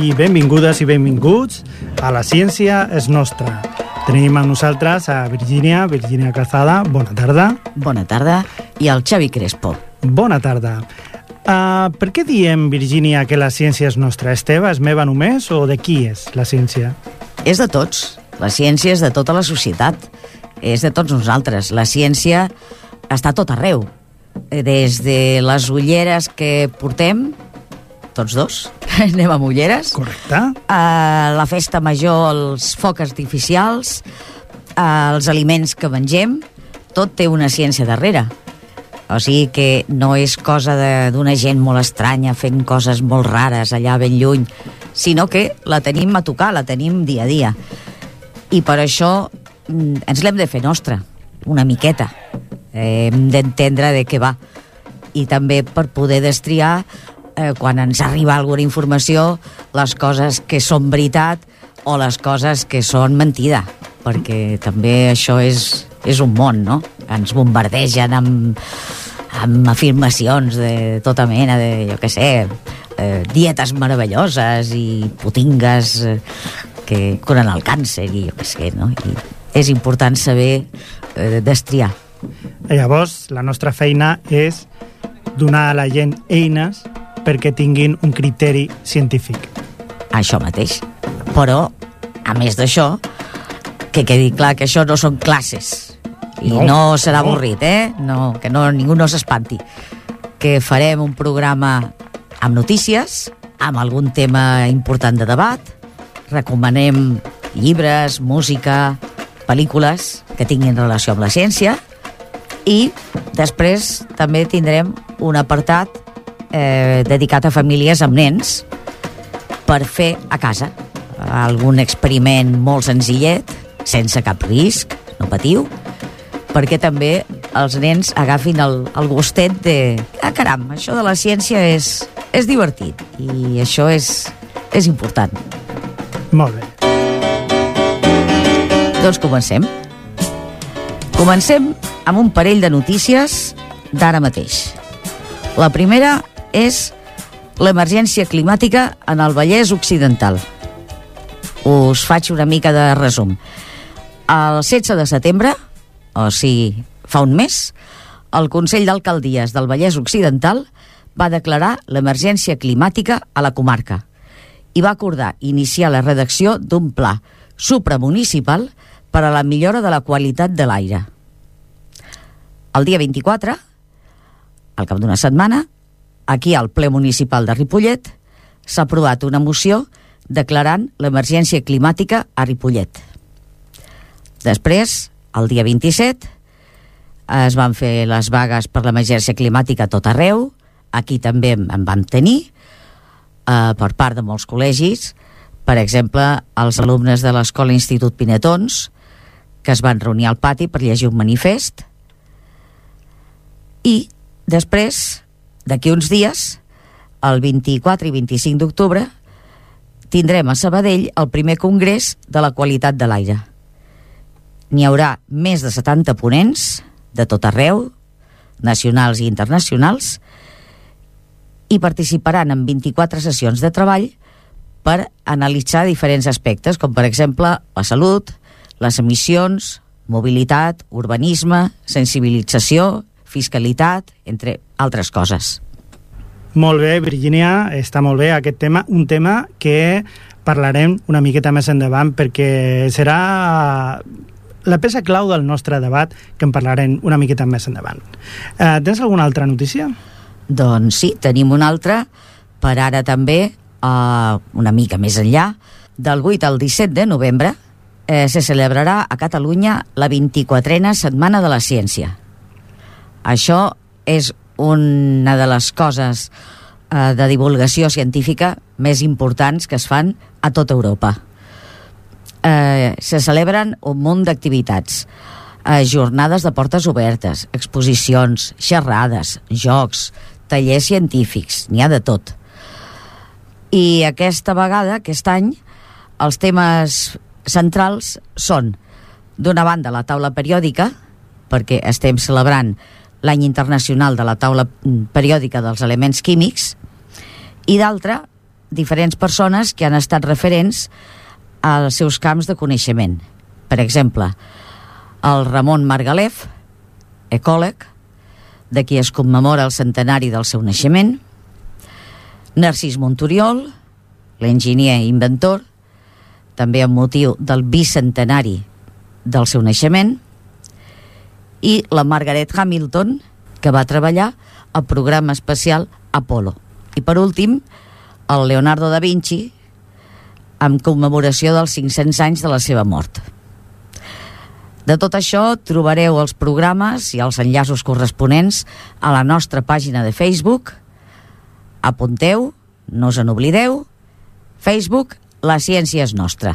i benvingudes i benvinguts a La Ciència és Nostra. Tenim amb nosaltres a Virgínia, Virgínia Calzada. Bona tarda. Bona tarda. I el Xavi Crespo. Bona tarda. Uh, per què diem, Virgínia, que la ciència és nostra? És teva, és meva només, o de qui és la ciència? És de tots. La ciència és de tota la societat. És de tots nosaltres. La ciència està tot arreu. Des de les ulleres que portem, tots dos, anem amb ulleres. Correcte. A la festa major, els focs artificials, els aliments que mengem, tot té una ciència darrere. O sigui que no és cosa d'una gent molt estranya fent coses molt rares allà ben lluny, sinó que la tenim a tocar, la tenim dia a dia. I per això mm, ens l'hem de fer nostra, una miqueta. Eh, hem d'entendre de què va. I també per poder destriar eh, quan ens arriba alguna informació, les coses que són veritat o les coses que són mentida, perquè també això és, és un món, no? Ens bombardegen amb, amb afirmacions de tota mena de, jo què sé, eh, dietes meravelloses i putingues eh, que curen el càncer i jo què sé, no? I és important saber eh, destriar. Llavors, la nostra feina és donar a la gent eines perquè tinguin un criteri científic. Això mateix. Però, a més d'això, que quedi clar que això no són classes. I no, no serà no. avorrit, eh? No, que no, ningú no s'espanti. Que farem un programa amb notícies, amb algun tema important de debat, recomanem llibres, música, pel·lícules que tinguin relació amb la ciència i després també tindrem un apartat eh, dedicat a famílies amb nens per fer a casa algun experiment molt senzillet, sense cap risc, no patiu, perquè també els nens agafin el, el gustet de... Ah, caram, això de la ciència és, és divertit i això és, és important. Molt bé. Doncs comencem. Comencem amb un parell de notícies d'ara mateix. La primera és l'emergència climàtica en el Vallès Occidental. Us faig una mica de resum. El 16 de setembre, o sigui, fa un mes, el Consell d'Alcaldies del Vallès Occidental va declarar l'emergència climàtica a la comarca i va acordar iniciar la redacció d'un pla supramunicipal per a la millora de la qualitat de l'aire. El dia 24, al cap d'una setmana, aquí al ple municipal de Ripollet s'ha aprovat una moció declarant l'emergència climàtica a Ripollet. Després, el dia 27, es van fer les vagues per l'emergència climàtica a tot arreu, aquí també en vam tenir, eh, per part de molts col·legis, per exemple, els alumnes de l'Escola Institut Pinetons, que es van reunir al pati per llegir un manifest, i després d'aquí uns dies, el 24 i 25 d'octubre, tindrem a Sabadell el primer congrés de la qualitat de l'aire. N'hi haurà més de 70 ponents de tot arreu, nacionals i internacionals, i participaran en 24 sessions de treball per analitzar diferents aspectes, com per exemple la salut, les emissions, mobilitat, urbanisme, sensibilització, fiscalitat, entre altres coses. Molt bé, Virginia, està molt bé aquest tema, un tema que parlarem una miqueta més endavant perquè serà la peça clau del nostre debat que en parlarem una miqueta més endavant. Eh, tens alguna altra notícia? Doncs sí, tenim una altra per ara també, eh, una mica més enllà, del 8 al 17 de novembre eh, se celebrarà a Catalunya la 24a Setmana de la Ciència. Això és una de les coses eh, de divulgació científica més importants que es fan a tota Europa. Eh, se celebren un munt d'activitats, eh, jornades de portes obertes, exposicions, xerrades, jocs, tallers científics, n'hi ha de tot. I aquesta vegada, aquest any, els temes centrals són, d'una banda, la taula periòdica, perquè estem celebrant l'any internacional de la taula periòdica dels elements químics, i d'altra, diferents persones que han estat referents als seus camps de coneixement. Per exemple, el Ramon Margalef, ecòleg, de qui es commemora el centenari del seu naixement, Narcís Montoriol, l'enginyer inventor, també amb motiu del bicentenari del seu naixement, i la Margaret Hamilton, que va treballar al programa espacial Apollo. I per últim, el Leonardo da Vinci, amb commemoració dels 500 anys de la seva mort. De tot això trobareu els programes i els enllaços corresponents a la nostra pàgina de Facebook. Apunteu, no us en oblideu, Facebook, la ciència és nostra.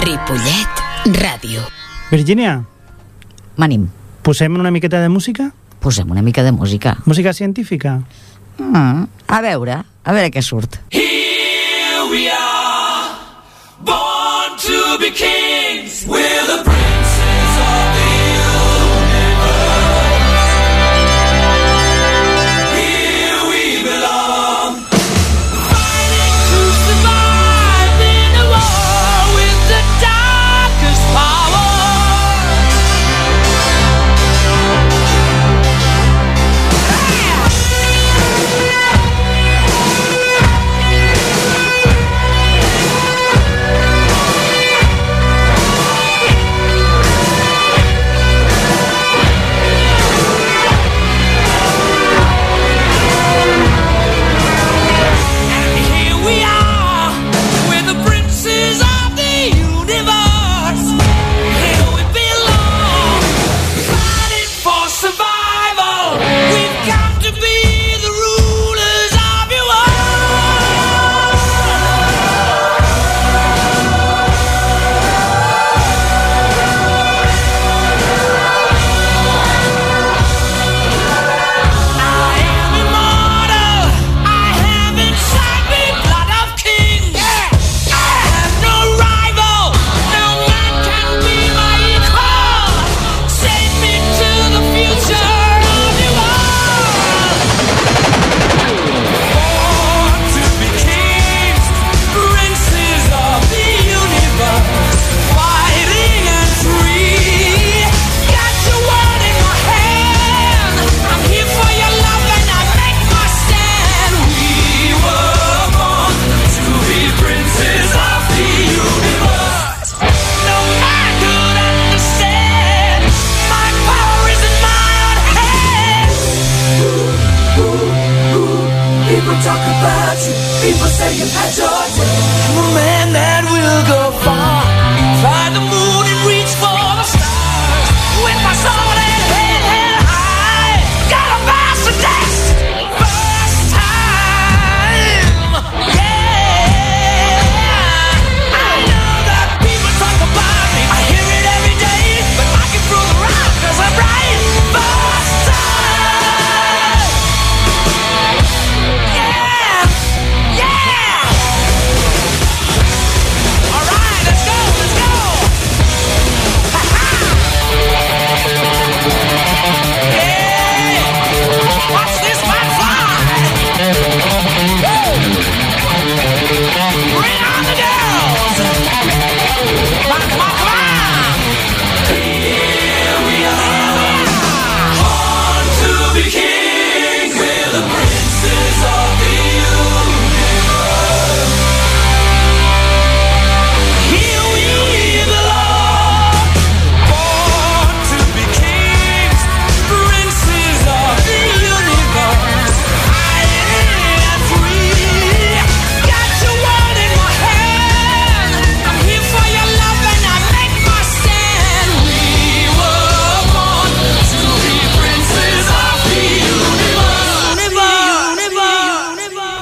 Ripollet Ràdio. Virgínia, M'anim, posem una miqueta de música? posem una mica de música. Música científica? Mm, a veure, a veure què surt. Here we are, born to be kings. People say you've had your day.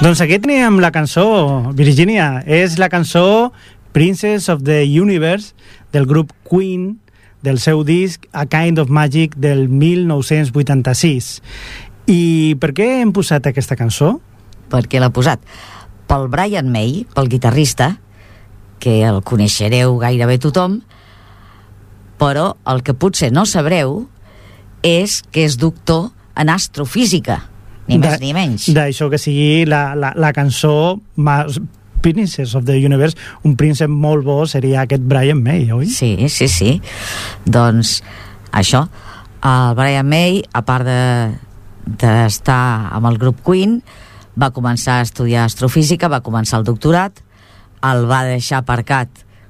Doncs aquí teníem la cançó, Virginia. És la cançó Princess of the Universe del grup Queen del seu disc A Kind of Magic del 1986. I per què hem posat aquesta cançó? perquè l'ha posat pel Brian May, pel guitarrista, que el coneixereu gairebé tothom, però el que potser no sabreu és que és doctor en astrofísica. Ni més de- ni menys. D'això que sigui la, la, la cançó más Princess of the Universe, un príncep molt bo seria aquest Brian May, oi? Sí, sí, sí. Doncs això, el Brian May, a part de d'estar amb el grup Queen, va començar a estudiar astrofísica, va començar el doctorat, el va deixar aparcat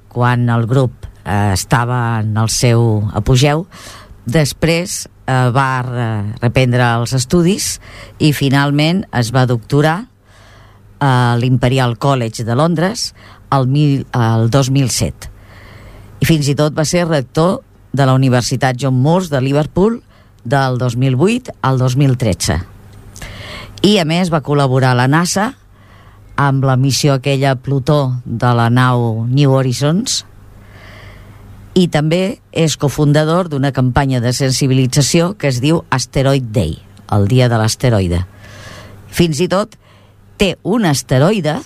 quan el grup eh, estava en el seu apogeu, després eh, va re- reprendre els estudis i finalment es va doctorar a l'Imperial College de Londres el, mil, el 2007 i fins i tot va ser rector de la Universitat John Moores de Liverpool del 2008 al 2013 i a més va col·laborar a la NASA amb la missió aquella Plutó de la nau New Horizons i també és cofundador d'una campanya de sensibilització que es diu Asteroid Day, el dia de l'asteroide. Fins i tot té un asteroide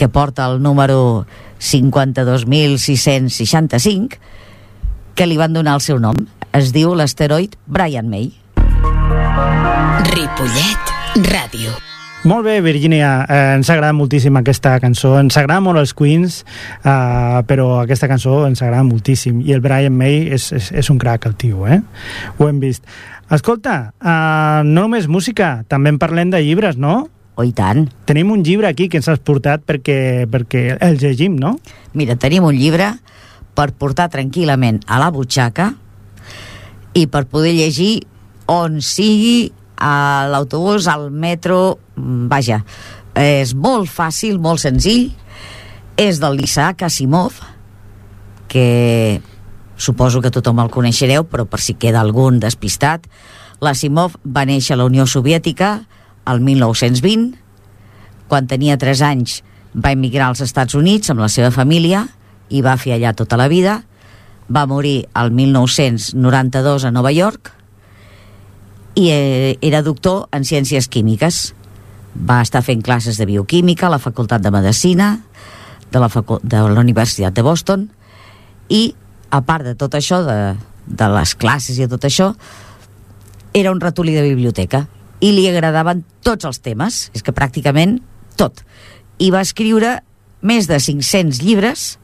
que porta el número 52.665 que li van donar el seu nom. Es diu l'asteroid Brian May. Ripollet Ràdio. Molt bé, Virginia, eh, ens agrada moltíssim aquesta cançó, ens agrada molt els Queens, eh, però aquesta cançó ens agrada moltíssim, i el Brian May és, és, és un crac, el tio, eh? Ho hem vist. Escolta, eh, no només música, també en parlem de llibres, no? Oh, i tant. Tenim un llibre aquí que ens has portat perquè, perquè el llegim, no? Mira, tenim un llibre per portar tranquil·lament a la butxaca i per poder llegir on sigui a l'autobús, al metro, mm, vaja, és molt fàcil, molt senzill, és del l'Isaac Asimov, que suposo que tothom el coneixereu, però per si queda algun despistat, l'Asimov va néixer a la Unió Soviètica el 1920, quan tenia 3 anys va emigrar als Estats Units amb la seva família i va fer allà tota la vida, va morir el 1992 a Nova York i eh, era doctor en ciències químiques. Va estar fent classes de bioquímica a la Facultat de Medicina de la, facu de la Universitat de Boston i, a part de tot això, de, de les classes i tot això, era un ratolí de biblioteca i li agradaven tots els temes, és que pràcticament tot. I va escriure més de 500 llibres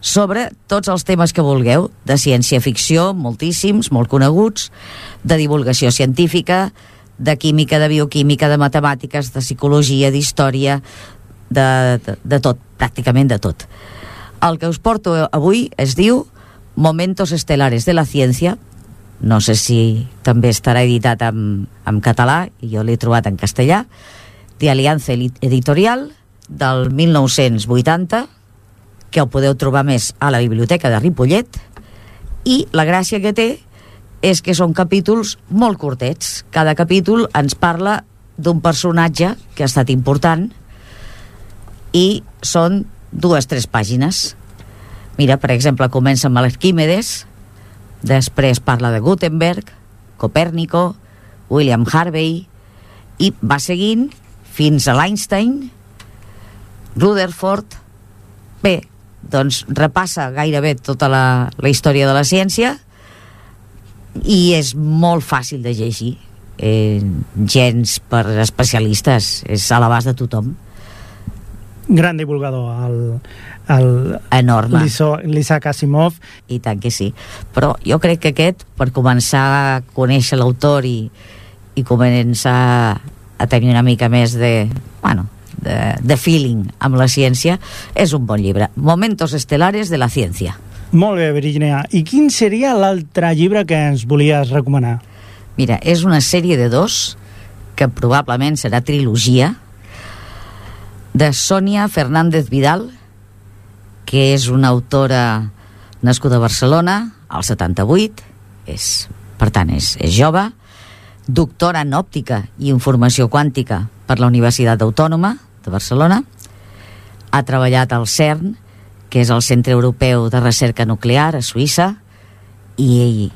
sobre tots els temes que vulgueu, de ciència-ficció, moltíssims, molt coneguts, de divulgació científica, de química, de bioquímica, de matemàtiques, de psicologia, d'història, de, de, de tot, pràcticament de tot. El que us porto avui es diu Momentos estelares de la ciència, no sé si també estarà editat en, en català, i jo l'he trobat en castellà, de Editorial, del 1980, que ho podeu trobar més a la biblioteca de Ripollet, i la gràcia que té és que són capítols molt curtets. Cada capítol ens parla d'un personatge que ha estat important i són dues, tres pàgines. Mira, per exemple, comença amb l'Arquímedes, després parla de Gutenberg, Copèrnico, William Harvey, i va seguint fins a l'Einstein, Rutherford... Bé, doncs repassa gairebé tota la, la història de la ciència i és molt fàcil de llegir. Eh, gens per especialistes, és a l'abast de tothom. Gran divulgador, el, el Enorme. l'Isaac Asimov. I tant que sí. Però jo crec que aquest, per començar a conèixer l'autor i, i començar a tenir una mica més de, bueno, de, de feeling amb la ciència, és un bon llibre. Momentos estelares de la ciència. Molt bé, Virginia. I quin seria l'altre llibre que ens volies recomanar? Mira, és una sèrie de dos, que probablement serà trilogia, de Sònia Fernández Vidal, que és una autora nascuda a Barcelona, al 78, és, per tant, és, és jove, doctora en òptica i informació quàntica per la Universitat Autònoma de Barcelona, ha treballat al CERN, que és el Centre Europeu de Recerca Nuclear a Suïssa, i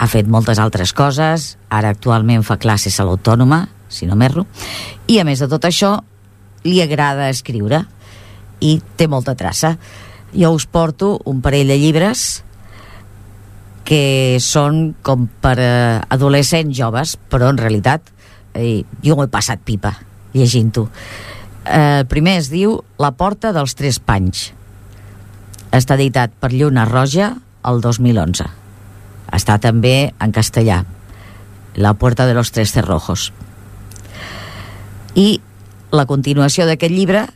ha fet moltes altres coses, ara actualment fa classes a l'Autònoma, si no m'erro, i a més de tot això, li agrada escriure i té molta traça. Jo us porto un parell de llibres que són com per eh, adolescents joves, però en realitat i jo m'ho he passat pipa llegint-ho. Eh, el primer es diu La porta dels tres panys. Està editat per Lluna Roja el 2011. Està també en castellà. La puerta de los tres cerrojos. I la continuació d'aquest llibre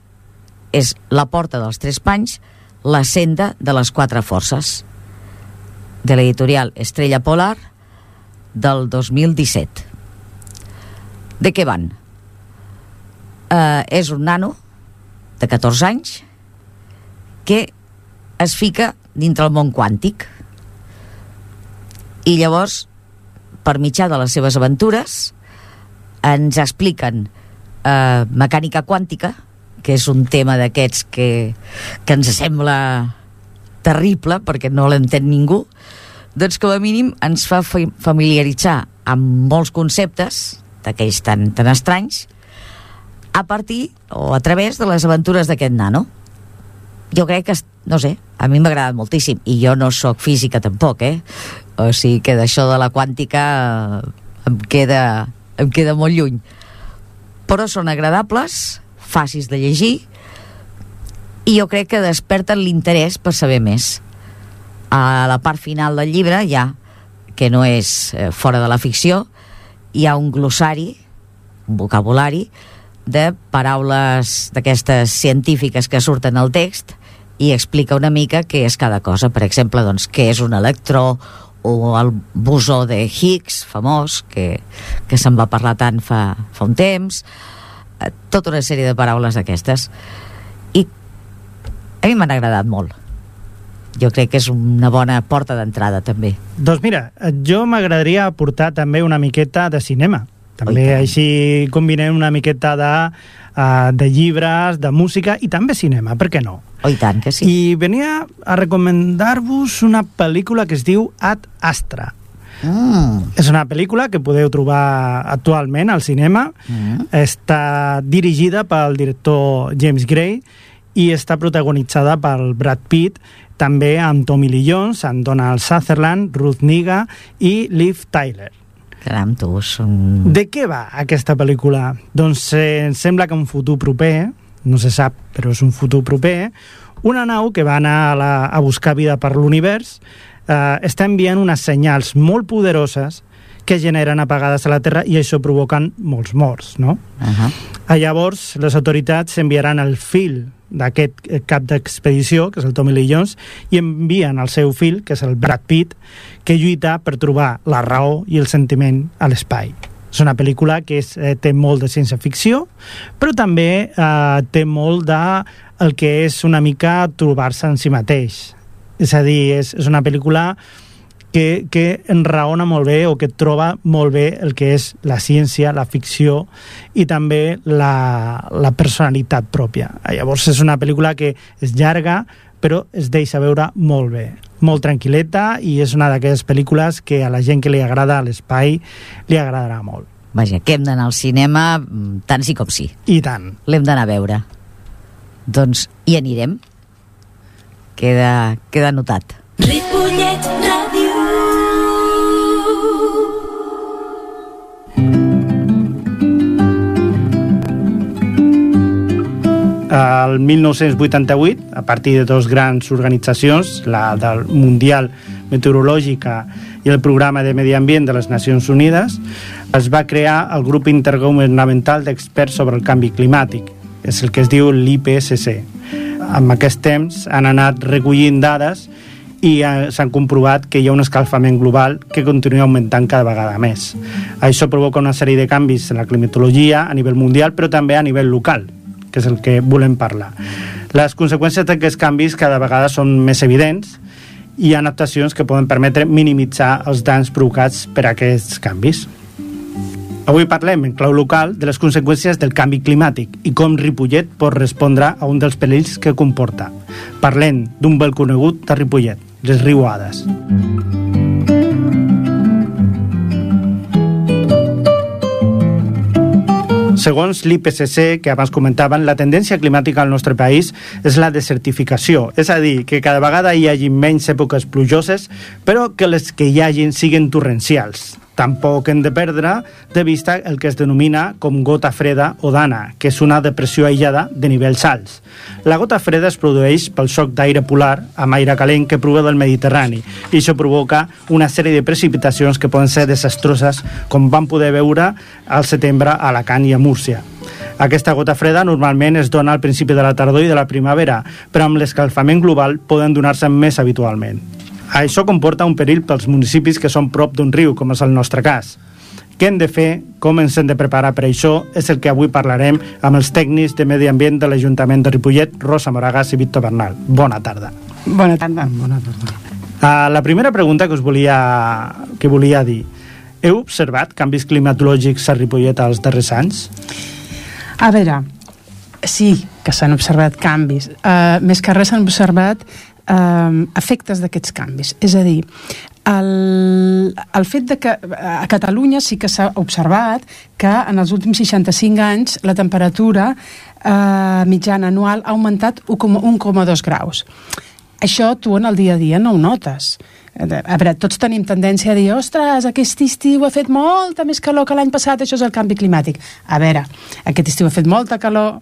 és La porta dels tres panys, La senda de les quatre forces, de l'editorial Estrella Polar, del 2017. De què van? Eh, és un nano de 14 anys que es fica dintre el món quàntic. I llavors per mitjà de les seves aventures ens expliquen eh, mecànica quàntica que és un tema d'aquests que, que ens sembla terrible perquè no l'entén ningú doncs com a mínim ens fa fa- familiaritzar amb molts conceptes d'aquells tan, tan estranys a partir o a través de les aventures d'aquest nano jo crec que, no sé, a mi m'ha agradat moltíssim i jo no sóc física tampoc, eh? O sigui que d'això de la quàntica eh, em queda, em queda molt lluny. Però són agradables, fàcils de llegir i jo crec que desperten l'interès per saber més. A la part final del llibre ja, que no és eh, fora de la ficció, hi ha un glossari, un vocabulari, de paraules d'aquestes científiques que surten al text i explica una mica què és cada cosa. Per exemple, doncs, què és un electró o el bosó de Higgs, famós, que, que se'n va parlar tant fa, fa un temps, eh, tota una sèrie de paraules d'aquestes. I a mi m'han agradat molt. Jo crec que és una bona porta d'entrada, també. Doncs mira, jo m'agradaria aportar també una miqueta de cinema. També Oh, així combinem una miqueta de, uh, de llibres, de música i també cinema, per què no? Oh, i tant que sí. I venia a recomendar-vos una pel·lícula que es diu Ad Astra. Mm. És una pel·lícula que podeu trobar actualment al cinema. Mm. Està dirigida pel director James Gray i està protagonitzada pel Brad Pitt, també amb Tommy Lee Jones, amb Donald Sutherland, Ruth Niga i Liv Tyler. Caram, tu, són... De què va aquesta pel·lícula? Doncs eh, em sembla que un futur proper, no se sap, però és un futur proper, una nau que va anar a, la, a buscar vida per l'univers eh, està enviant unes senyals molt poderoses que generen apagades a la Terra i això provoquen molts morts, no? Uh -huh. A llavors, les autoritats enviaran el fill d'aquest eh, cap d'expedició, que és el Tommy Lee Jones, i envien el seu fill, que és el Brad Pitt, que lluita per trobar la raó i el sentiment a l'espai. És una pel·lícula que és, eh, té molt de ciència-ficció, però també eh, té molt de el que és una mica trobar-se en si mateix. És a dir, és, és una pel·lícula que, que enraona molt bé o que troba molt bé el que és la ciència, la ficció i també la, la personalitat pròpia. Llavors és una pel·lícula que és llarga però es deixa veure molt bé, molt tranquil·leta i és una d'aquelles pel·lícules que a la gent que li agrada l'espai li agradarà molt. Vaja, que hem d'anar al cinema mm, tant sí com sí. I tant. L'hem d'anar a veure. Doncs hi anirem. Queda, queda anotat. Ripollet El 1988, a partir de dos grans organitzacions, la del Mundial Meteorològica i el Programa de Medi Ambient de les Nacions Unides, es va crear el Grup Intergovernamental d'Experts sobre el Canvi Climàtic, és el que es diu l'IPCC. Amb aquest temps han anat recollint dades i eh, s'han comprovat que hi ha un escalfament global que continua augmentant cada vegada més. Això provoca una sèrie de canvis en la climatologia a nivell mundial, però també a nivell local, que és el que volem parlar. Les conseqüències d'aquests canvis cada vegada són més evidents i hi ha adaptacions que poden permetre minimitzar els danys provocats per aquests canvis. Avui parlem en clau local de les conseqüències del canvi climàtic i com Ripollet pot respondre a un dels perills que comporta. Parlem d'un bel conegut de Ripollet, les riuades. Segons l'IPCC, que abans comentaven, la tendència climàtica al nostre país és la desertificació, és a dir, que cada vegada hi hagi menys èpoques plujoses, però que les que hi hagin siguin torrencials. Tampoc hem de perdre de vista el que es denomina com gota freda o dana, que és una depressió aïllada de nivells alts. La gota freda es produeix pel xoc d'aire polar amb aire calent que prové del Mediterrani i això provoca una sèrie de precipitacions que poden ser desastroses, com vam poder veure al setembre a Alacant i a Múrcia. Aquesta gota freda normalment es dona al principi de la tardor i de la primavera, però amb l'escalfament global poden donar-se més habitualment. Això comporta un perill pels municipis que són prop d'un riu, com és el nostre cas. Què hem de fer, com ens hem de preparar per això, és el que avui parlarem amb els tècnics de Medi Ambient de l'Ajuntament de Ripollet, Rosa Moragas i Víctor Bernal. Bona tarda. Bona tarda. Bona tarda. Uh, la primera pregunta que us volia, que volia dir. Heu observat canvis climatològics a Ripollet els darrers anys? A veure, sí que s'han observat canvis. Uh, més que res s'han observat uh, efectes d'aquests canvis. És a dir, el, el fet de que a Catalunya sí que s'ha observat que en els últims 65 anys la temperatura eh, mitjana anual ha augmentat 1,2 graus. Això tu en el dia a dia no ho notes. A veure, tots tenim tendència a dir ostres, aquest estiu ha fet molta més calor que l'any passat, això és el canvi climàtic. A veure, aquest estiu ha fet molta calor,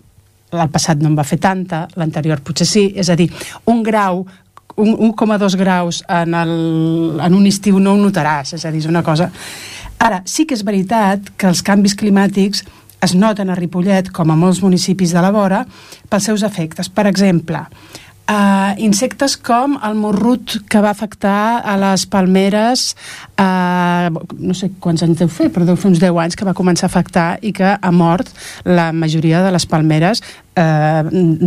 el passat no en va fer tanta, l'anterior potser sí, és a dir, un grau un 1,2 graus en, el, en un estiu no ho notaràs, és a dir, és una cosa... Ara, sí que és veritat que els canvis climàtics es noten a Ripollet, com a molts municipis de la vora, pels seus efectes. Per exemple, uh, insectes com el morrut que va afectar a les palmeres uh, no sé quants anys deu fer, però deu fer uns 10 anys que va començar a afectar i que ha mort la majoria de les palmeres uh,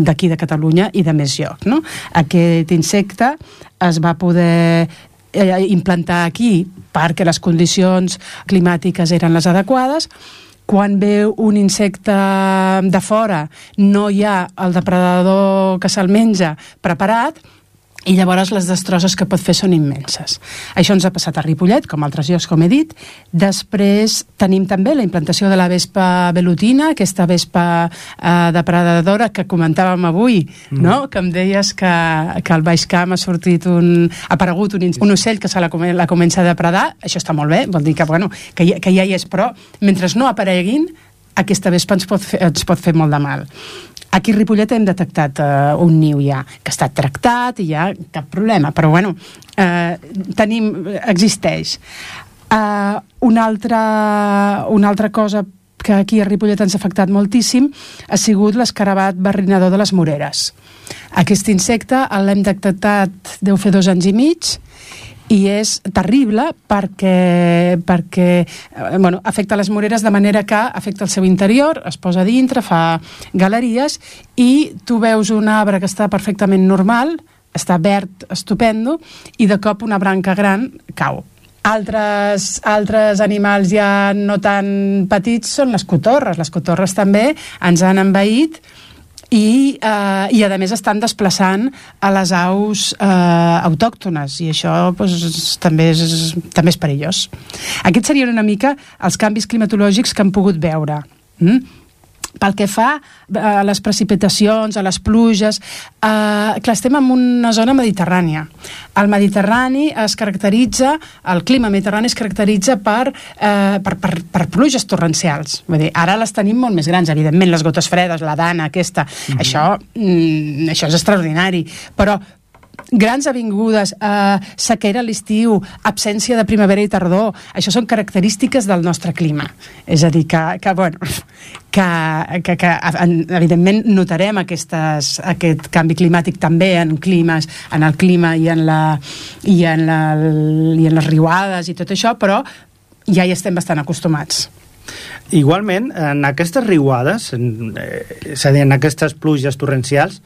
d'aquí de Catalunya i de més lloc. No? Aquest insecte es va poder eh, implantar aquí perquè les condicions climàtiques eren les adequades quan ve un insecte de fora no hi ha el depredador que se'l menja preparat i llavors les destrosses que pot fer són immenses. Això ens ha passat a Ripollet, com altres llocs, com he dit. Després tenim també la implantació de la vespa velutina, aquesta vespa eh, depredadora que comentàvem avui, mm. no? que em deies que, que al Baix Camp ha sortit un, ha aparegut un, un ocell que se la, la comença a depredar, això està molt bé, vol dir que, bueno, que, ja, que ja hi és, però mentre no apareguin, aquesta vespa ens pot fer, ens pot fer molt de mal. Aquí a Ripollet hem detectat uh, un niu ja, que estat tractat i ja cap problema, però bueno, uh, tenim, existeix. Uh, una, altra, una altra cosa que aquí a Ripollet ens ha afectat moltíssim ha sigut l'escarabat barrinador de les moreres. Aquest insecte l'hem detectat deu fer dos anys i mig i és terrible perquè, perquè eh, bueno, afecta les moreres de manera que afecta el seu interior, es posa a dintre, fa galeries i tu veus un arbre que està perfectament normal, està verd, estupendo, i de cop una branca gran cau. Altres, altres animals ja no tan petits són les cotorres. Les cotorres també ens han envaït i, eh, i a més estan desplaçant a les aus eh, autòctones i això doncs, també, és, també és perillós. Aquests serien una mica els canvis climatològics que hem pogut veure. Mm? Pel que fa eh, a les precipitacions, a les pluges, eh, clar, estem en una zona mediterrània. El Mediterrani es caracteritza, el clima mediterrani es caracteritza per, eh, per, per, per pluges torrencials. Vull dir, ara les tenim molt més grans, evidentment, les gotes fredes, la dana, aquesta, mm -hmm. això, mm, això és extraordinari, però grans avingudes, eh, sequera a l'estiu, absència de primavera i tardor, això són característiques del nostre clima. És a dir, que, que bueno, que, que, que en- evidentment notarem aquestes, aquest canvi climàtic també en climes, en el clima i en, la, i en, la, i en les riuades i tot això, però ja hi estem bastant acostumats. Igualment, en aquestes riuades, eh, és a dir, en aquestes pluges torrencials,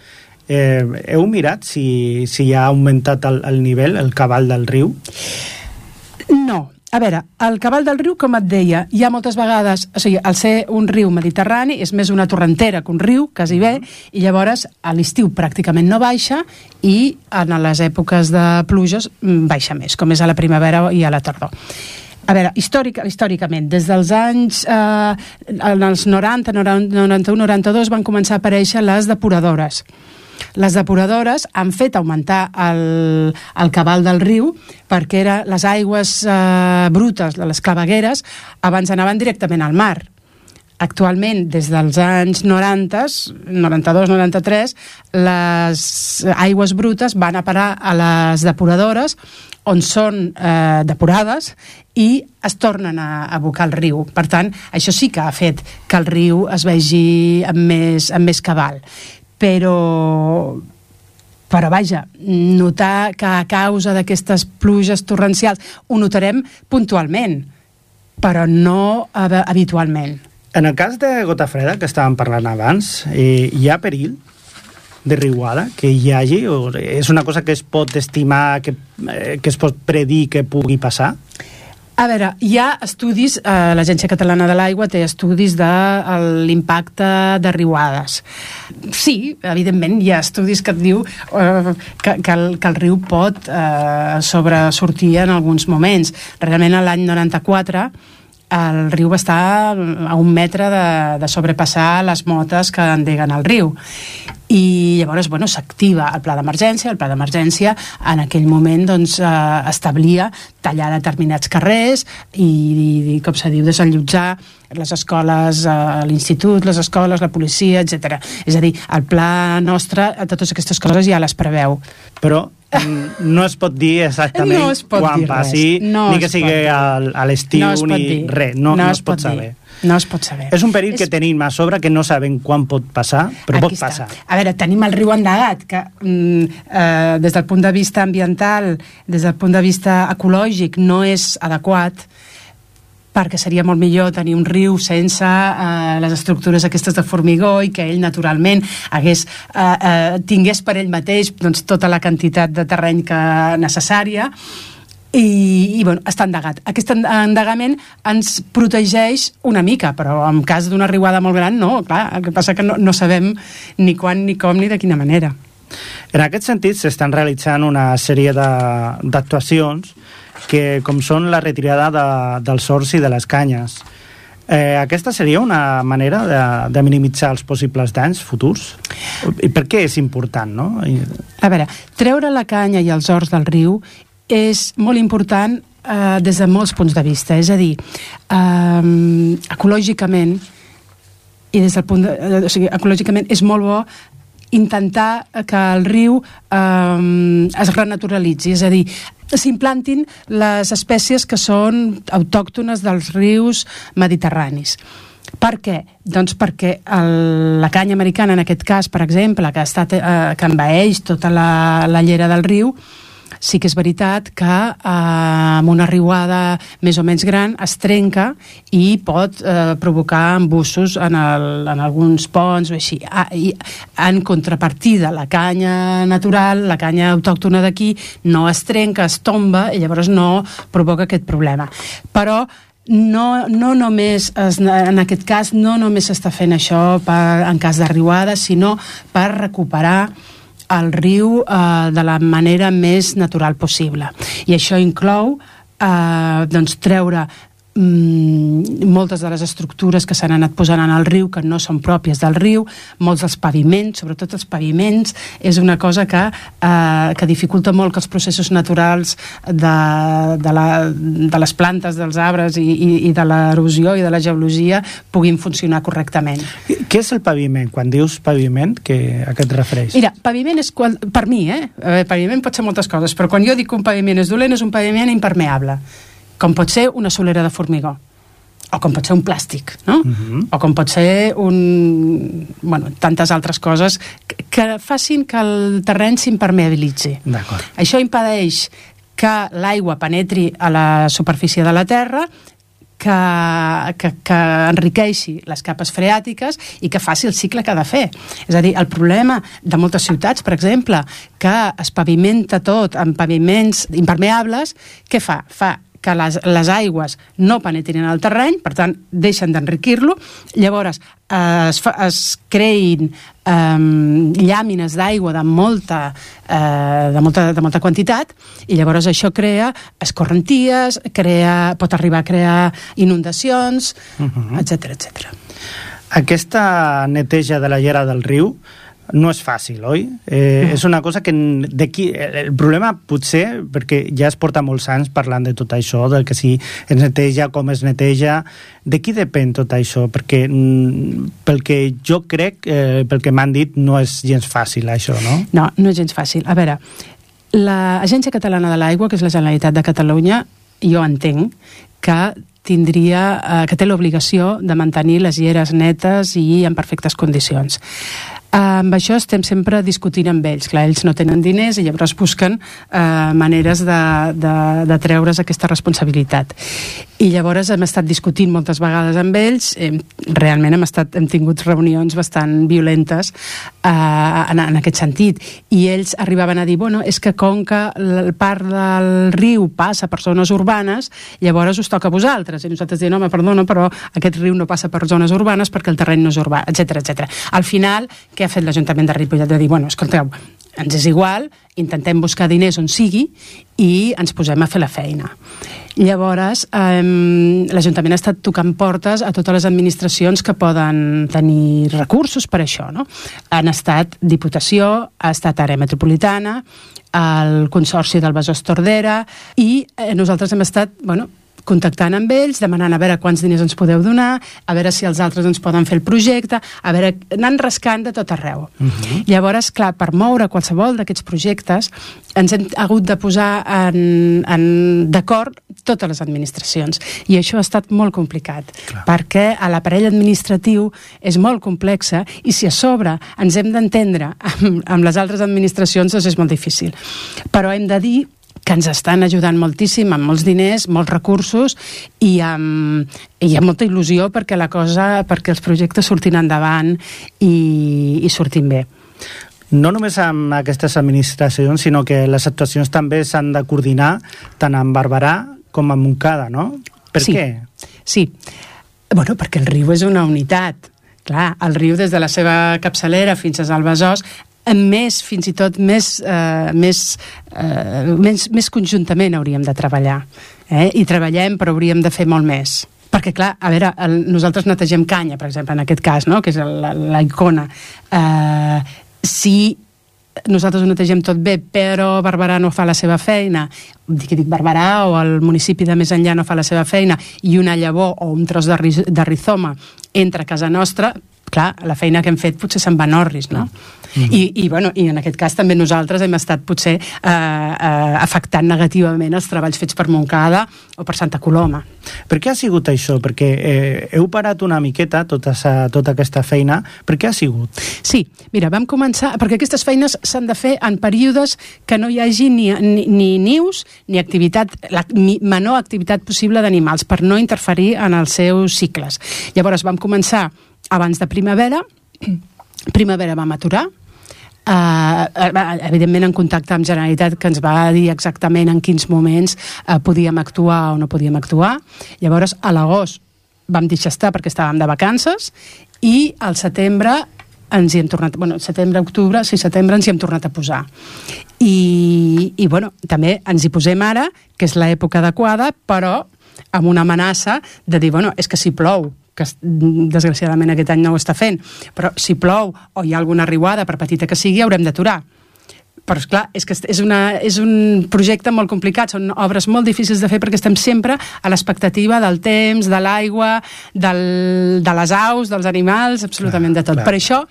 eh, heu mirat si, si ha augmentat el, el nivell, el cabal del riu? No. A veure, el cabal del riu, com et deia, hi ha moltes vegades... O sigui, al ser un riu mediterrani, és més una torrentera que un riu, quasi bé, i llavors a l'estiu pràcticament no baixa i en les èpoques de pluges mm, baixa més, com és a la primavera i a la tardor. A veure, històric, històricament, des dels anys... Eh, en els 90, 91, 92 van començar a aparèixer les depuradores. Les depuradores han fet augmentar el, el cabal del riu perquè era, les aigües eh, brutes de les clavegueres abans anaven directament al mar actualment, des dels anys 90, 92-93, les aigües brutes van a parar a les depuradores on són eh, depurades i es tornen a abocar al riu. Per tant, això sí que ha fet que el riu es vegi amb més, amb més cabal. Però però vaja, notar que a causa d'aquestes pluges torrencials ho notarem puntualment, però no hab- habitualment. En el cas de Gota Freda, que estàvem parlant abans, eh, hi ha perill de riuada que hi hagi? O és una cosa que es pot estimar, que, eh, que es pot predir que pugui passar? A veure, hi ha estudis, eh, l'Agència Catalana de l'Aigua té estudis de l'impacte de riuades. Sí, evidentment, hi ha estudis que et diu eh, que, que, el, que el riu pot eh, sobresortir en alguns moments. Realment, l'any 94 el riu va estar a un metre de, de sobrepassar les motes que endeguen el riu i llavors bueno, s'activa el pla d'emergència el pla d'emergència en aquell moment doncs, eh, establia tallar determinats carrers i, i, com se diu, desallotjar les escoles, eh, l'institut, les escoles, la policia, etc. És a dir, el pla nostre, eh, totes aquestes coses ja les preveu. Però no es pot dir exactament No es pot quan dir passi, No ni que es pot sigui al- a l'estiu, no es pot ni dir. res. No, no, es pot dir. saber. No es pot saber. És un perill que tenim a sobre que no sabem quan pot passar, però pot Aquí està. passar. A veure, tenim el riu endegat, que mm, eh, des del punt de vista ambiental, des del punt de vista ecològic, no és adequat, perquè seria molt millor tenir un riu sense eh, les estructures aquestes de formigó i que ell naturalment hagués, eh, eh, tingués per ell mateix doncs, tota la quantitat de terreny que necessària i, i bueno, està endegat. Aquest en- endegament ens protegeix una mica, però en cas d'una riuada molt gran, no, clar, el que passa que no, no sabem ni quan, ni com, ni de quina manera. En aquest sentit, s'estan realitzant una sèrie d'actuacions que, com són la retirada de, dels sorts i de les canyes. Eh, aquesta seria una manera de, de minimitzar els possibles danys futurs? I per què és important, no? A veure, treure la canya i els horts del riu és molt important eh, des de molts punts de vista. És a dir, eh, ecològicament, i des del punt de, eh, o sigui, ecològicament és molt bo intentar que el riu eh, es renaturalitzi, és a dir, s'implantin les espècies que són autòctones dels rius mediterranis. Per què? Doncs perquè el, la canya americana, en aquest cas, per exemple, que, ha estat, eh, que envaeix tota la, la llera del riu, sí que és veritat que eh, amb una riuada més o menys gran es trenca i pot eh, provocar embussos en, el, en alguns ponts o així. Ah, i, en contrapartida, la canya natural, la canya autòctona d'aquí, no es trenca, es tomba i llavors no provoca aquest problema. Però no, no només, es, en aquest cas, no només s'està fent això per, en cas de riuada, sinó per recuperar el riu eh, de la manera més natural possible. I això inclou eh, doncs, treure mm, moltes de les estructures que s'han anat posant en el riu que no són pròpies del riu, molts dels paviments, sobretot els paviments, és una cosa que, eh, que dificulta molt que els processos naturals de, de, la, de les plantes, dels arbres i, i, i de l'erosió i de la geologia puguin funcionar correctament. què és el paviment? Quan dius paviment, que, a què et refereix? Mira, paviment és quan, per mi, eh? eh? Paviment pot ser moltes coses, però quan jo dic que un paviment és dolent és un paviment impermeable, com pot ser una solera de formigó o com pot ser un plàstic, no? Uh -huh. O com pot ser un... Bueno, tantes altres coses que, que facin que el terreny s'impermeabilitzi. D'acord. Això impedeix que l'aigua penetri a la superfície de la Terra que, que, que enriqueixi les capes freàtiques i que faci el cicle que ha de fer. És a dir, el problema de moltes ciutats, per exemple, que es pavimenta tot amb paviments impermeables, què fa? Fa que les, les aigües no penetrin al terreny, per tant, deixen d'enriquir-lo, llavors eh, es, fa, es creïn eh, llàmines d'aigua de molta, eh, de, molta, de molta quantitat i llavors això crea escorrenties, crea, pot arribar a crear inundacions, etc etc. Aquesta neteja de la llera del riu no és fàcil, oi? Eh, No. És una cosa que d'aquí... El problema potser, perquè ja es porta molts anys parlant de tot això, del que si es neteja, com es neteja... De qui depèn tot això? Perquè mm, pel que jo crec, eh, pel que m'han dit, no és gens fàcil això, no? No, no és gens fàcil. A veure, l'Agència Catalana de l'Aigua, que és la Generalitat de Catalunya, jo entenc que tindria, eh, que té l'obligació de mantenir les lleres netes i en perfectes condicions. Amb això estem sempre discutint amb ells. Clar, ells no tenen diners i llavors busquen eh, maneres de, de, de treure's aquesta responsabilitat. I llavors hem estat discutint moltes vegades amb ells, hem, realment hem, estat, hem tingut reunions bastant violentes eh, en, en aquest sentit. I ells arribaven a dir, bueno, és que com que el part del riu passa per zones urbanes, llavors us toca a vosaltres. I nosaltres diem, home, perdona, però aquest riu no passa per zones urbanes perquè el terreny no és urbà, etc etc. Al final, què ha fet l'Ajuntament de Ripollet? De dir, bueno, escolteu, ens és igual, intentem buscar diners on sigui i ens posem a fer la feina. Llavors, eh, l'Ajuntament ha estat tocant portes a totes les administracions que poden tenir recursos per això. No? Han estat Diputació, ha estat Àrea Metropolitana, el Consorci del Besòs Tordera i eh, nosaltres hem estat bueno, contactant amb ells, demanant a veure quants diners ens podeu donar, a veure si els altres ens poden fer el projecte, a veure, anant rascant de tot arreu. Uh -huh. Llavors, clar, per moure qualsevol d'aquests projectes ens hem hagut de posar en, en d'acord totes les administracions i això ha estat molt complicat clar. perquè a l'aparell administratiu és molt complexa i si a sobre ens hem d'entendre amb, amb les altres administracions doncs és molt difícil però hem de dir que ens estan ajudant moltíssim amb molts diners, molts recursos i amb, i amb molta il·lusió perquè la cosa, perquè els projectes surtin endavant i, i surtin bé. No només amb aquestes administracions, sinó que les actuacions també s'han de coordinar tant amb Barberà com amb Montcada, no? Per sí. què? Sí. Bueno, perquè el riu és una unitat. Clar, el riu des de la seva capçalera fins al Besòs més, fins i tot més, eh, més, eh, més, més conjuntament hauríem de treballar. Eh? I treballem, però hauríem de fer molt més. Perquè, clar, a veure, el, nosaltres netegem canya, per exemple, en aquest cas, no? que és la, la icona. Eh, si nosaltres ho netegem tot bé, però Barberà no fa la seva feina, dic, dic Barberà o el municipi de més enllà no fa la seva feina, i una llavor o un tros de, ri- de rizoma entra a casa nostra, clar, la feina que hem fet potser se'n va en orris, no? Mm. I, i, bueno, I en aquest cas també nosaltres hem estat potser eh, eh, afectant negativament els treballs fets per Montcada o per Santa Coloma. Per què ha sigut això? Perquè eh, heu parat una miqueta tota, sa, tota aquesta feina. Per què ha sigut? Sí, mira, vam començar... Perquè aquestes feines s'han de fer en períodes que no hi hagi ni, ni, ni nius ni activitat, la mi, menor activitat possible d'animals per no interferir en els seus cicles. Llavors vam començar abans de primavera, primavera vam aturar, Uh, evidentment en contacte amb Generalitat que ens va dir exactament en quins moments uh, podíem actuar o no podíem actuar llavors a l'agost vam deixar estar perquè estàvem de vacances i al setembre ens hi hem tornat, bueno, setembre, octubre, sí, setembre ens hi hem tornat a posar. I, i bueno, també ens hi posem ara, que és l'època adequada, però amb una amenaça de dir, bueno, és que si plou, que es- desgraciadament aquest any no ho està fent, però si plou o hi ha alguna riuada, per petita que sigui, haurem d'aturar. Però, és clar, és que és, una, és un projecte molt complicat, són obres molt difícils de fer perquè estem sempre a l'expectativa del temps, de l'aigua, del, de les aus, dels animals, absolutament de tot. clar. Per això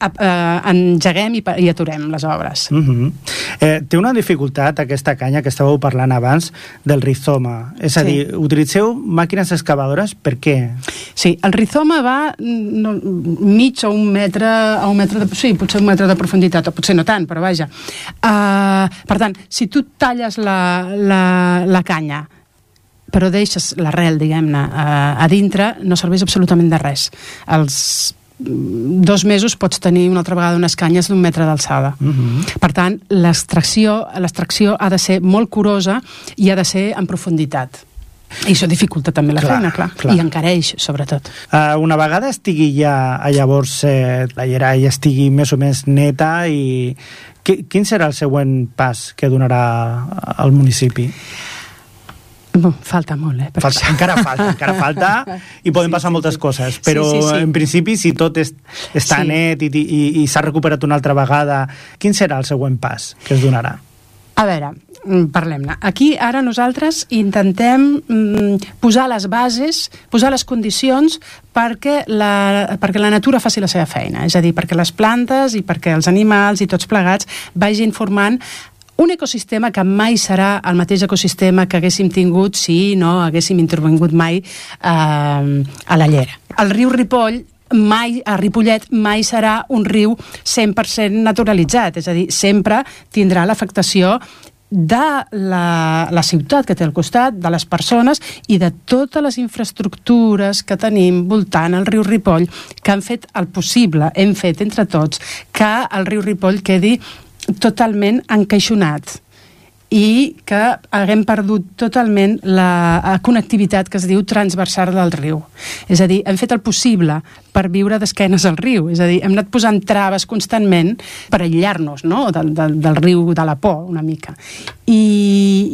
eh, eh, engeguem i, i aturem les obres. Uh -huh. eh, té una dificultat aquesta canya que estàveu parlant abans del rizoma. És a Sí. dir, utilitzeu màquines excavadores per què? Sí, el rizoma va mm, no, mig o un metre, a un metre de, sí, potser un metre de profunditat, o potser no tant, però vaja. Uh, per tant, si tu talles la, la, la canya però deixes l'arrel, diguem-ne, a, a dintre, no serveix absolutament de res. Els dos mesos pots tenir una altra vegada unes canyes d'un metre d'alçada. Uh -huh. Per tant, l'extracció ha de ser molt curosa i ha de ser en profunditat. I això dificulta també la Clar, feina, clar. clar. I encareix, sobretot. Uh, una vegada estigui ja, a llavors, eh, la llera ja estigui més o més neta i... Qui- Quin serà el següent pas que donarà al municipi? Bon, falta molt, eh? Falta, això. encara falta, encara falta i poden Sí, passar sí, moltes sí. coses, Sí, però sí, sí. en principi si tot és, està Sí. net i, i, i s'ha recuperat una altra vegada, quin serà el següent pas que es donarà? A veure, mm, parlem-ne. Aquí ara nosaltres intentem mm, posar les bases, posar les condicions perquè la, perquè la natura faci la seva feina, és a dir, perquè les plantes i perquè els animals i tots plegats vagin formant un ecosistema que mai serà el mateix ecosistema que haguéssim tingut si no haguéssim intervingut mai eh, a la llera. El riu Ripoll mai, a Ripollet mai serà un riu 100% naturalitzat, és a dir, sempre tindrà l'afectació de la, la ciutat que té al costat, de les persones i de totes les infraestructures que tenim voltant el riu Ripoll que han fet el possible, hem fet entre tots, que el riu Ripoll quedi totalment encaixonat i que haguem perdut totalment la connectivitat que es diu transversal del riu. És a dir, hem fet el possible per viure d'esquenes al riu, és a dir, hem anat posant traves constantment per aïllar-nos no? del, del, del riu de la por, una mica. I,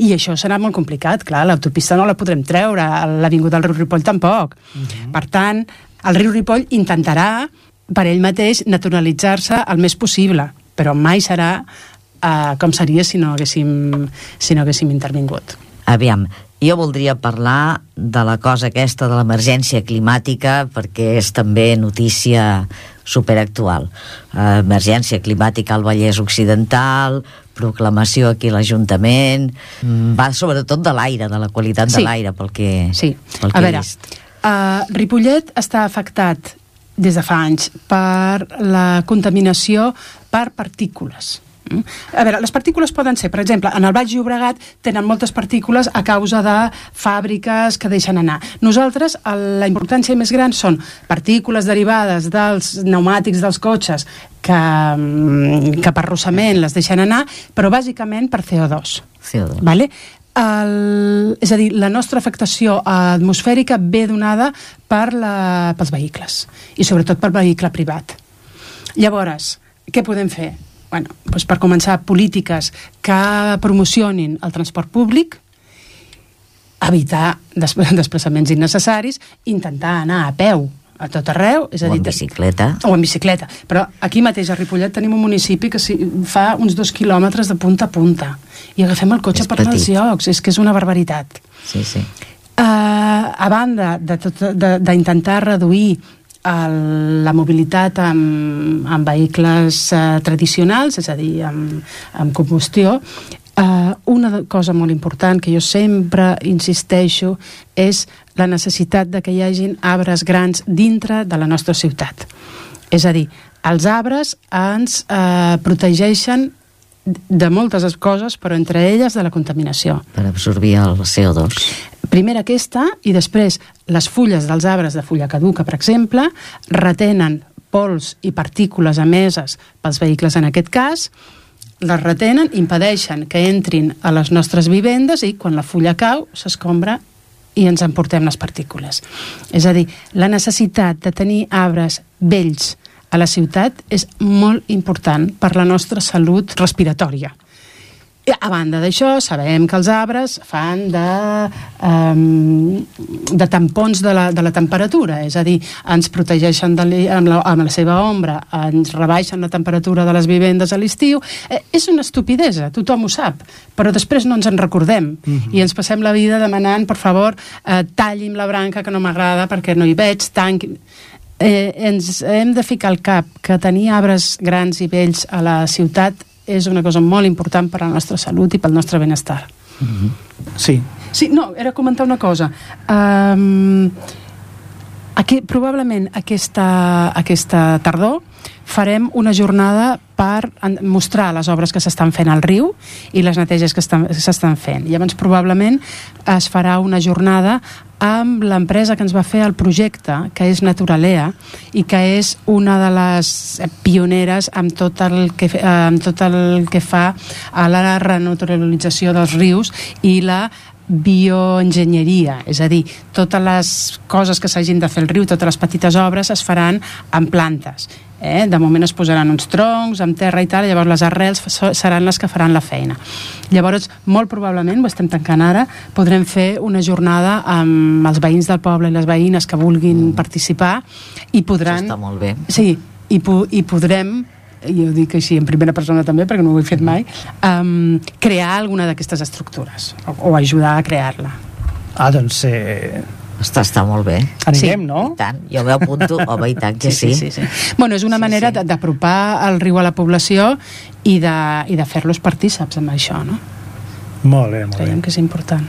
I això serà molt complicat, clar, l'autopista no la podrem treure, l'avinguda del riu Ripoll tampoc. Uh -huh. Per tant, el riu Ripoll intentarà per ell mateix naturalitzar-se el més possible, però mai serà uh, com seria si no haguéssim, si no haguéssim intervingut. Aviam, jo voldria parlar de la cosa aquesta de l'emergència climàtica perquè és també notícia superactual. Uh, emergència climàtica al Vallès Occidental, proclamació aquí a l'Ajuntament, mm, va sobretot de l'aire, de la qualitat Sí. de l'aire, pel que, Sí, pel que a he veure, vist. uh, Ripollet està afectat des de fa anys per la contaminació per partícules. Mm? A veure, les partícules poden ser, per exemple, en el Baix Llobregat tenen moltes partícules a causa de fàbriques que deixen anar. Nosaltres, el- la importància més gran són partícules derivades dels pneumàtics dels cotxes que, mm, que per arrossament les deixen anar, però bàsicament per CO2. CO2. Vale? El, és a dir, la nostra afectació atmosfèrica ve donada per la, pels vehicles i sobretot pel vehicle privat. Llavors, què podem fer? Bueno, doncs per començar, polítiques que promocionin el transport públic, evitar des desplaçaments innecessaris, intentar anar a peu a tot arreu, és a O dir, en bicicleta. o en bicicleta. Però aquí mateix a Ripollet tenim un municipi que fa uns dos quilòmetres de punta a punta i agafem el cotxe És per petit. llocs. És que és una barbaritat. Sí, sí. Uh, a banda d'intentar reduir el, la mobilitat amb, amb vehicles uh, tradicionals, és a dir, amb, amb combustió, uh, una cosa molt important que jo sempre insisteixo és la necessitat de que hi hagin arbres grans dintre de la nostra ciutat. És a dir, els arbres ens eh, protegeixen de moltes coses, però entre elles de la contaminació. Per absorbir el CO2. Primer aquesta i després les fulles dels arbres de fulla caduca, per exemple, retenen pols i partícules emeses pels vehicles en aquest cas, les retenen, impedeixen que entrin a les nostres vivendes i quan la fulla cau s'escombra i ens emportem les partícules. És a dir, la necessitat de tenir arbres vells a la ciutat és molt important per la nostra salut respiratòria. A banda d'això, sabem que els arbres fan de, um, de tampons de la, de la temperatura, és a dir, ens protegeixen de li, amb, la, amb la seva ombra, ens rebaixen la temperatura de les vivendes a l'estiu. Eh, és una estupidesa, tothom ho sap, però després no ens en recordem mm -hmm. i ens passem la vida demanant, per favor, eh, talli'm la branca que no m'agrada perquè no hi veig, tanqui... Eh, ens hem de ficar al cap que tenir arbres grans i vells a la ciutat és una cosa molt important per a la nostra salut i pel nostre benestar. Sí, Sí, no, era comentar una cosa. Um, aquí, probablement aquesta, aquesta tardor farem una jornada per en- mostrar les obres que s'estan fent al riu i les neteges que estan- que s'estan fent. Llavors, probablement es farà una jornada amb l'empresa que ens va fer el projecte, que és Naturalea, i que és una de les pioneres amb tot el que, fe- eh, amb tot el que fa a la renaturalització dels rius i la bioenginyeria, és a dir, totes les coses que s'hagin de fer al riu, totes les petites obres es faran amb plantes. Eh? De moment es posaran uns troncs amb terra i tal, llavors les arrels seran les que faran la feina. Llavors, molt probablement, ho estem tancant ara, podrem fer una jornada amb els veïns del poble i les veïnes que vulguin participar i podran... Això està molt bé. Sí, i, po i podrem i ho dic així en primera persona també perquè no ho he fet mai um, crear alguna d'aquestes estructures o, o ajudar a crear-la Ah, doncs eh, Està, està molt bé. anirem, Sí. no? I tant, jo m'apunto, home, i tant que sí. sí, sí. Bueno, és una Sí, manera sí. sí. d'apropar el riu a la població i de, i de fer-los partíceps amb això, no? Molt bé, molt bé. Creiem que és important.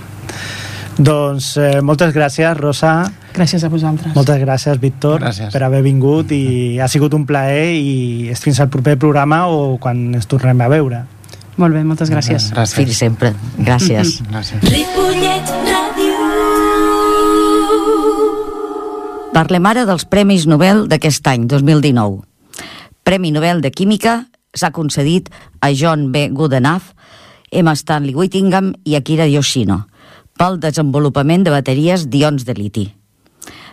Doncs eh, moltes gràcies, Rosa. Gràcies a vosaltres. Moltes gràcies, Víctor, Gràcies. per haver vingut i ha sigut un plaer i és fins al proper programa o quan ens tornem a veure. Molt bé, moltes gràcies. Fins Gràcies. sempre. Gràcies. Gràcies. Ripollet Parlem ara dels Premis Nobel d'aquest any, 2019. Premi Nobel de Química s'ha concedit a John B. Goodenough, M. Stanley Whittingham i Akira Yoshino pel desenvolupament de bateries d'ions de liti.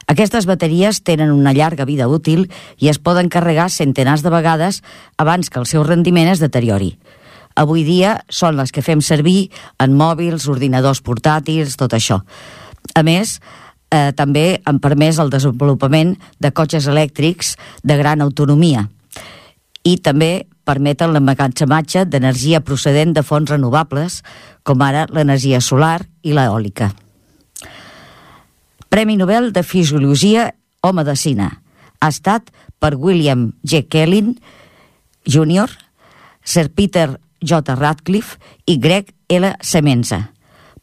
Aquestes bateries tenen una llarga vida útil i es poden carregar centenars de vegades abans que el seu rendiment es deteriori. Avui dia són les que fem servir en mòbils, ordinadors portàtils, tot això. A més, eh, també han permès el desenvolupament de cotxes elèctrics de gran autonomia i també permeten l'emmagatzematge d'energia procedent de fonts renovables, com ara l'energia solar i l'eòlica. Premi Nobel de Fisiologia o Medicina. Ha estat per William G. Kellin Jr., Sir Peter J. Radcliffe i Greg L. Semenza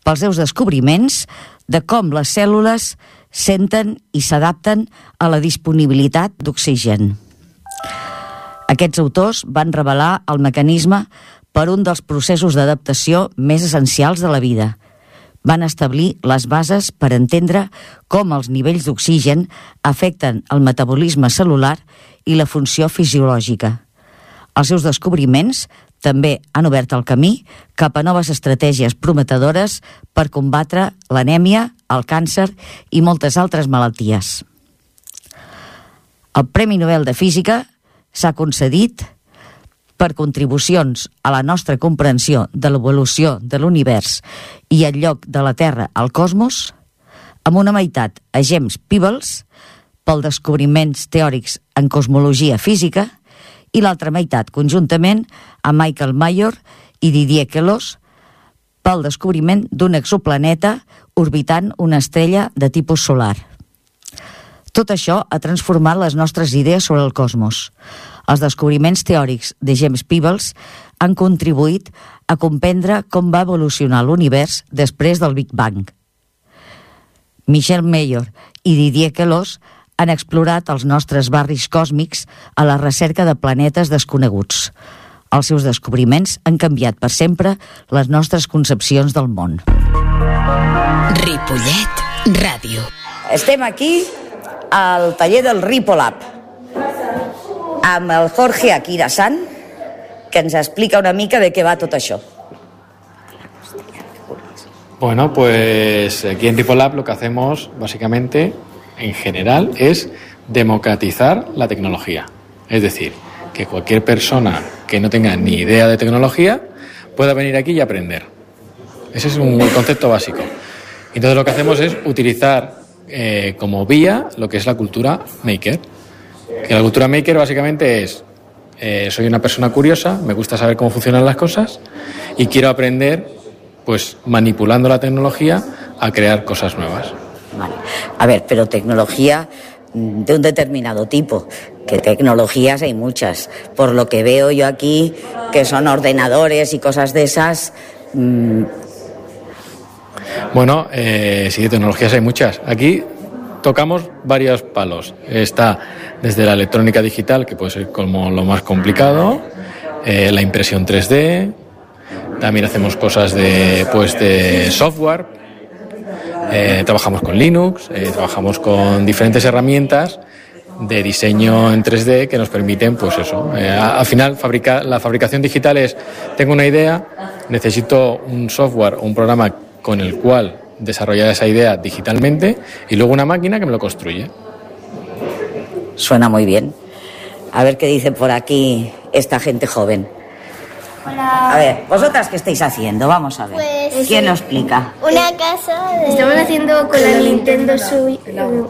pels seus descobriments de com les cèl·lules senten i s'adapten a la disponibilitat d'oxigen. Aquests autors van revelar el mecanisme per un dels processos d'adaptació més essencials de la vida. Van establir les bases per entendre com els nivells d'oxigen afecten el metabolisme celular i la funció fisiològica. Els seus descobriments també han obert el camí cap a noves estratègies prometedores per combatre l'anèmia, el càncer i moltes altres malalties. El Premi Nobel de Física s'ha concedit per contribucions a la nostra comprensió de l'evolució de l'univers i el lloc de la Terra al cosmos, amb una meitat a James Peebles pel descobriments teòrics en cosmologia física i l'altra meitat conjuntament a Michael Mayor i Didier Queloz pel descobriment d'un exoplaneta orbitant una estrella de tipus solar. Tot això ha transformat les nostres idees sobre el cosmos. Els descobriments teòrics de James Peebles han contribuït a comprendre com va evolucionar l'univers després del Big Bang. Michel Mayor i Didier Queloz han explorat els nostres barris còsmics a la recerca de planetes desconeguts. Els seus descobriments han canviat per sempre les nostres concepcions del món. Ripollet Ràdio. Estem aquí al taller del Ripolab amb el Jorge Akira San que ens explica una mica de què va tot això. Bueno, pues aquí en Ripolab lo que hacemos básicamente, en general, es democratizar la tecnología. Es decir, que cualquier persona que no tenga ni idea de tecnología pueda venir aquí y aprender. Ese es un concepto básico. Entonces lo que hacemos es utilizar eh, como vía lo que es la cultura maker. Que la cultura maker básicamente es, eh, soy una persona curiosa, me gusta saber cómo funcionan las cosas y quiero aprender, pues manipulando la tecnología, a crear cosas nuevas. Vale. A ver, pero tecnología mm, de un determinado tipo, que tecnologías hay muchas. Por lo que veo yo aquí, que son ordenadores y cosas de esas, mm, Bueno, eh, sí, tecnologías hay muchas. Aquí tocamos varios palos. Está desde la electrónica digital, que puede ser como lo más complicado, eh, la impresión 3D, también hacemos cosas de, pues, de software, eh, trabajamos con Linux, eh, trabajamos con diferentes herramientas de diseño en 3D que nos permiten, pues eso, eh, al final la fabricación digital es, tengo una idea, necesito un software o un programa con el cual desarrollar esa idea digitalmente y luego una máquina que me lo construye. suena muy bien. A ver qué dice por aquí esta gente joven. Hola. A ver, ¿vosotras qué estáis haciendo? Vamos a ver. Pues- ¿Quién lo explica? Una casa de... Estamos haciendo con la Nintendo Switch,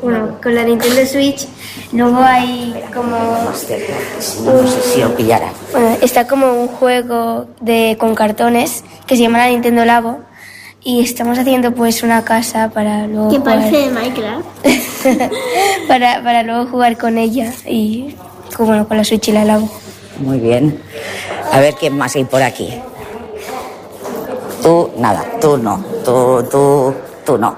bueno, con la Nintendo Switch. Luego hay como No sé si lo pillará. bueno, está como un juego de con cartones que se llama la Nintendo Labo y estamos haciendo pues una casa para luego Que jugar, parece de Minecraft. para, para luego jugar con ella y con, bueno, con la Switch y la Labo. Muy bien. A ver quién más hay por aquí. Tú, nada, tú no. Tú, tú, tú no.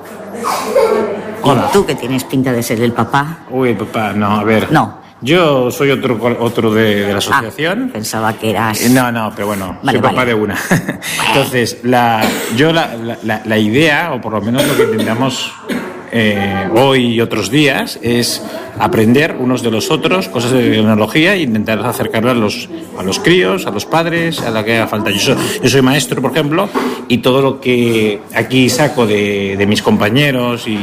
Hola. ¿Y tú que tienes pinta de ser el papá? Uy, papá, no, a ver. No. Yo soy otro, otro de, de la asociación. Ah, pensaba que eras... No, no, pero bueno, Vale, soy papá vale. de una. Entonces, la, yo la, la- la- la idea, o por lo menos lo que intentamos eh, hoy y otros días, es aprender unos de los otros cosas de tecnología e intentar acercarlo a los, a los críos, a los padres, a la que haga falta. Yo soy, yo soy maestro, por ejemplo, y todo lo que aquí saco de, de mis compañeros y,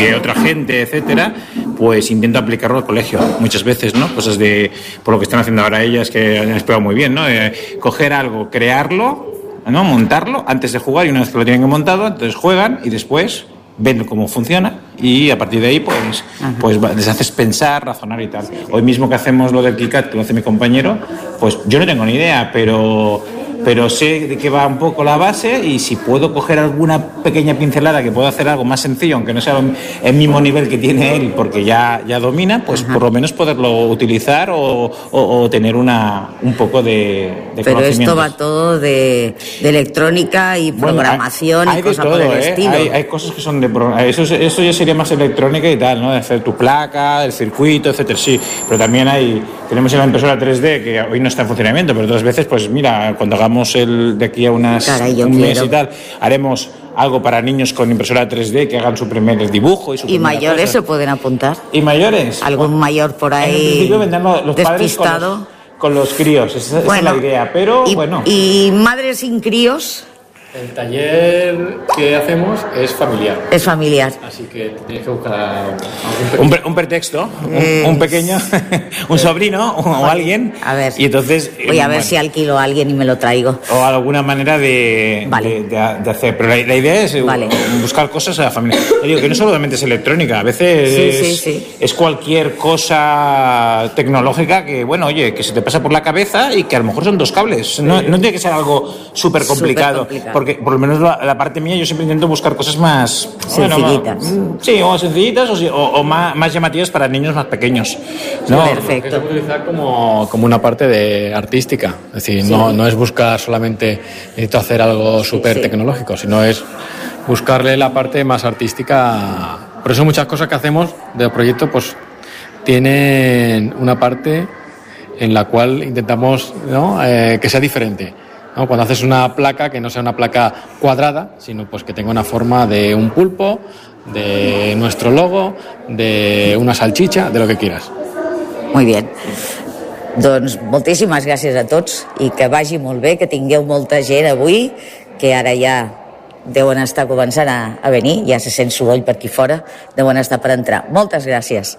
de otra gente, etcétera, pues intento aplicarlo al colegio muchas veces, ¿no? Cosas de, por lo que están haciendo ahora ellas que han explicado muy bien, ¿no? Eh, coger algo, crearlo, ¿no? Montarlo antes de jugar y una vez que lo tienen montado, entonces juegan y después ven cómo funciona y a partir de ahí pues, pues les haces pensar, razonar y tal. Hoy mismo que hacemos lo del KiCat, que lo hace mi compañero, pues yo no tengo ni idea, pero, pero sé de qué va un poco la base y si puedo coger alguna pequeña pincelada que pueda hacer algo más sencillo, aunque no sea el mismo nivel que tiene él porque ya, ya domina, pues por lo menos poderlo utilizar o, o- o tener una, un poco de, de Pero esto va todo de, de electrónica y Bueno, programación hay- hay y cosas por el ¿eh? estilo. Hay, hay cosas que son de eso, es- eso ya sería más electrónica y tal, ¿no? De hacer tu placa, el circuito, etcétera, sí. Pero también hay, tenemos la impresora 3D que hoy no está en funcionamiento, pero otras veces, pues mira, cuando hagamos el de aquí a unas Caray, un mes quiero. y tal, haremos algo para niños con impresora 3D que hagan su primer dibujo y su ¿Y mayores cosa. se pueden apuntar? ¿Y mayores? ¿Algún mayor por En ahí principio vendrán los, los padres con despistado? los, con los críos, esa, esa es la idea. Pero y, bueno. y madres sin críos El taller que hacemos es familiar. es familiar. Así que tienes que buscar algún Un, pre- un pretexto, un, Eh, un pequeño, un sobrino o, o alguien. A ver. Y entonces. Voy eh, a ver bueno, si alquilo a alguien y me lo traigo. O alguna manera de, Vale. de, de- de hacer. Pero la, la idea es eh, Vale. buscar cosas a la familia. Yo digo que no solamente es electrónica, a veces Sí, es, sí, sí. es cualquier cosa tecnológica que, bueno, oye, que se te pasa por la cabeza y que a lo mejor son dos cables. No, no tiene que ser algo súper complicado. Porque por lo menos la, la parte mía yo siempre intento buscar cosas más. Sencillitas. mm, sí, o sencillitas o, sí, o- o más, más llamativas para niños más pequeños. ¿no? Perfecto. puede utilizar como, como una parte de artística. Es decir, no, no es buscar solamente necesito hacer algo súper sí. tecnológico, sino es buscarle la parte más artística. Por eso muchas cosas que hacemos del proyecto pues tienen una parte en la cual intentamos ¿no? Eh, que sea diferente. ¿No? Cuando haces una placa, que no sea una placa cuadrada, sino pues que tenga una forma de un pulpo, de nuestro logo, de una salchicha, de lo que quieras. Molt bé. Doncs moltíssimes gràcies a tots i que vagi molt bé, que tingueu molta gent avui, que ara ja deuen estar començant a, a venir, ja se sent soroll per aquí fora, deuen estar per entrar. Moltes gràcies.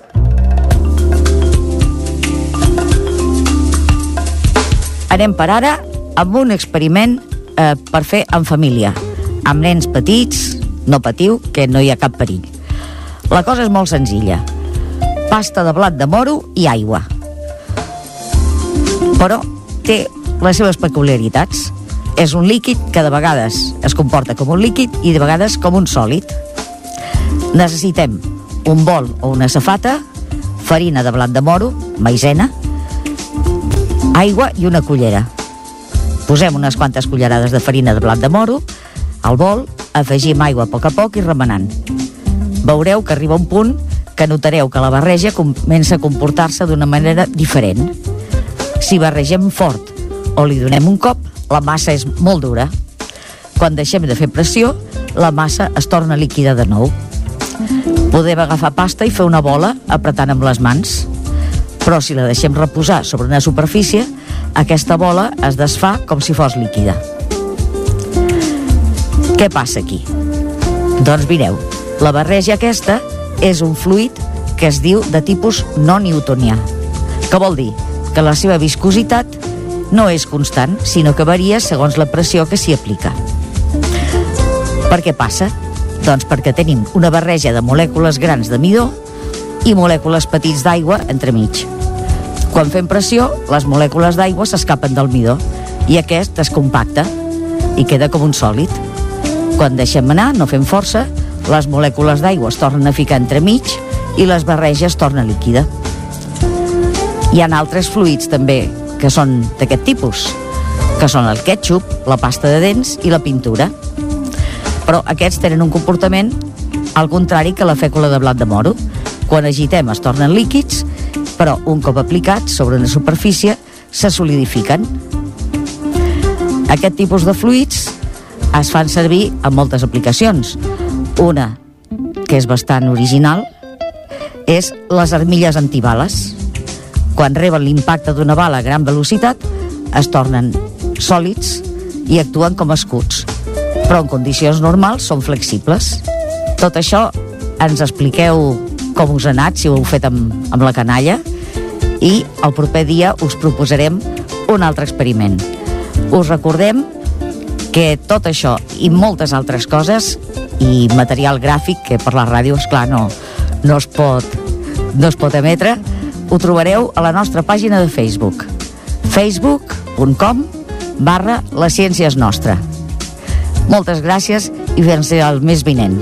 Anem per ara amb un experiment eh, per fer en família, amb nens petits, no patiu, que no hi ha cap perill. La cosa és molt senzilla. Pasta de blat de moro i aigua. Però té les seves peculiaritats. És un líquid que de vegades es comporta com un líquid i de vegades com un sòlid. Necessitem un bol o una safata, farina de blat de moro, maisena, aigua i una cullera. Posem unes quantes cullerades de farina de blat de moro al bol, afegim aigua a poc a poc i remenant. Veureu que arriba un punt que notareu que la barreja comença a comportar-se d'una manera diferent. Si barregem fort o li donem un cop, la massa és molt dura. Quan deixem de fer pressió, la massa es torna líquida de nou. Podem agafar pasta i fer una bola apretant amb les mans. Però si la deixem reposar sobre una superfície, aquesta bola es desfà com si fos líquida. Què passa aquí? Doncs mireu, la barreja aquesta és un fluid que es diu de tipus no newtonià. que vol dir que la seva viscositat no és constant, sinó que varia segons la pressió que s'hi aplica. Per què passa? Doncs perquè tenim una barreja de molècules grans de midó i molècules petits d'aigua entremig. Quan fem pressió, les molècules d'aigua s'escapen del midó i aquest es compacta i queda com un sòlid. Quan deixem anar, no fem força, les molècules d'aigua es tornen a ficar entremig i les barreges torna líquida. Hi ha altres fluids també que són d'aquest tipus, que són el ketchup, la pasta de dents i la pintura. Però aquests tenen un comportament al contrari que la fècula de blat de moro. Quan agitem es tornen líquids, però un cop aplicats sobre una superfície se solidifiquen. Aquest tipus de fluids es fan servir en moltes aplicacions. Una, que és bastant original, és les armilles antibales. Quan reben l'impacte d'una bala a gran velocitat, es tornen sòlids i actuen com escuts. Però en condicions normals són flexibles. Tot això ens expliqueu com us ha anat, si ho heu fet amb, amb la canalla, i el proper dia us proposarem un altre experiment. Us recordem que tot això i moltes altres coses i material gràfic que per la ràdio, és clar no, no, es pot, no es pot emetre, ho trobareu a la nostra pàgina de Facebook facebook.com barra la ciència és nostra. Moltes gràcies i fins el mes vinent.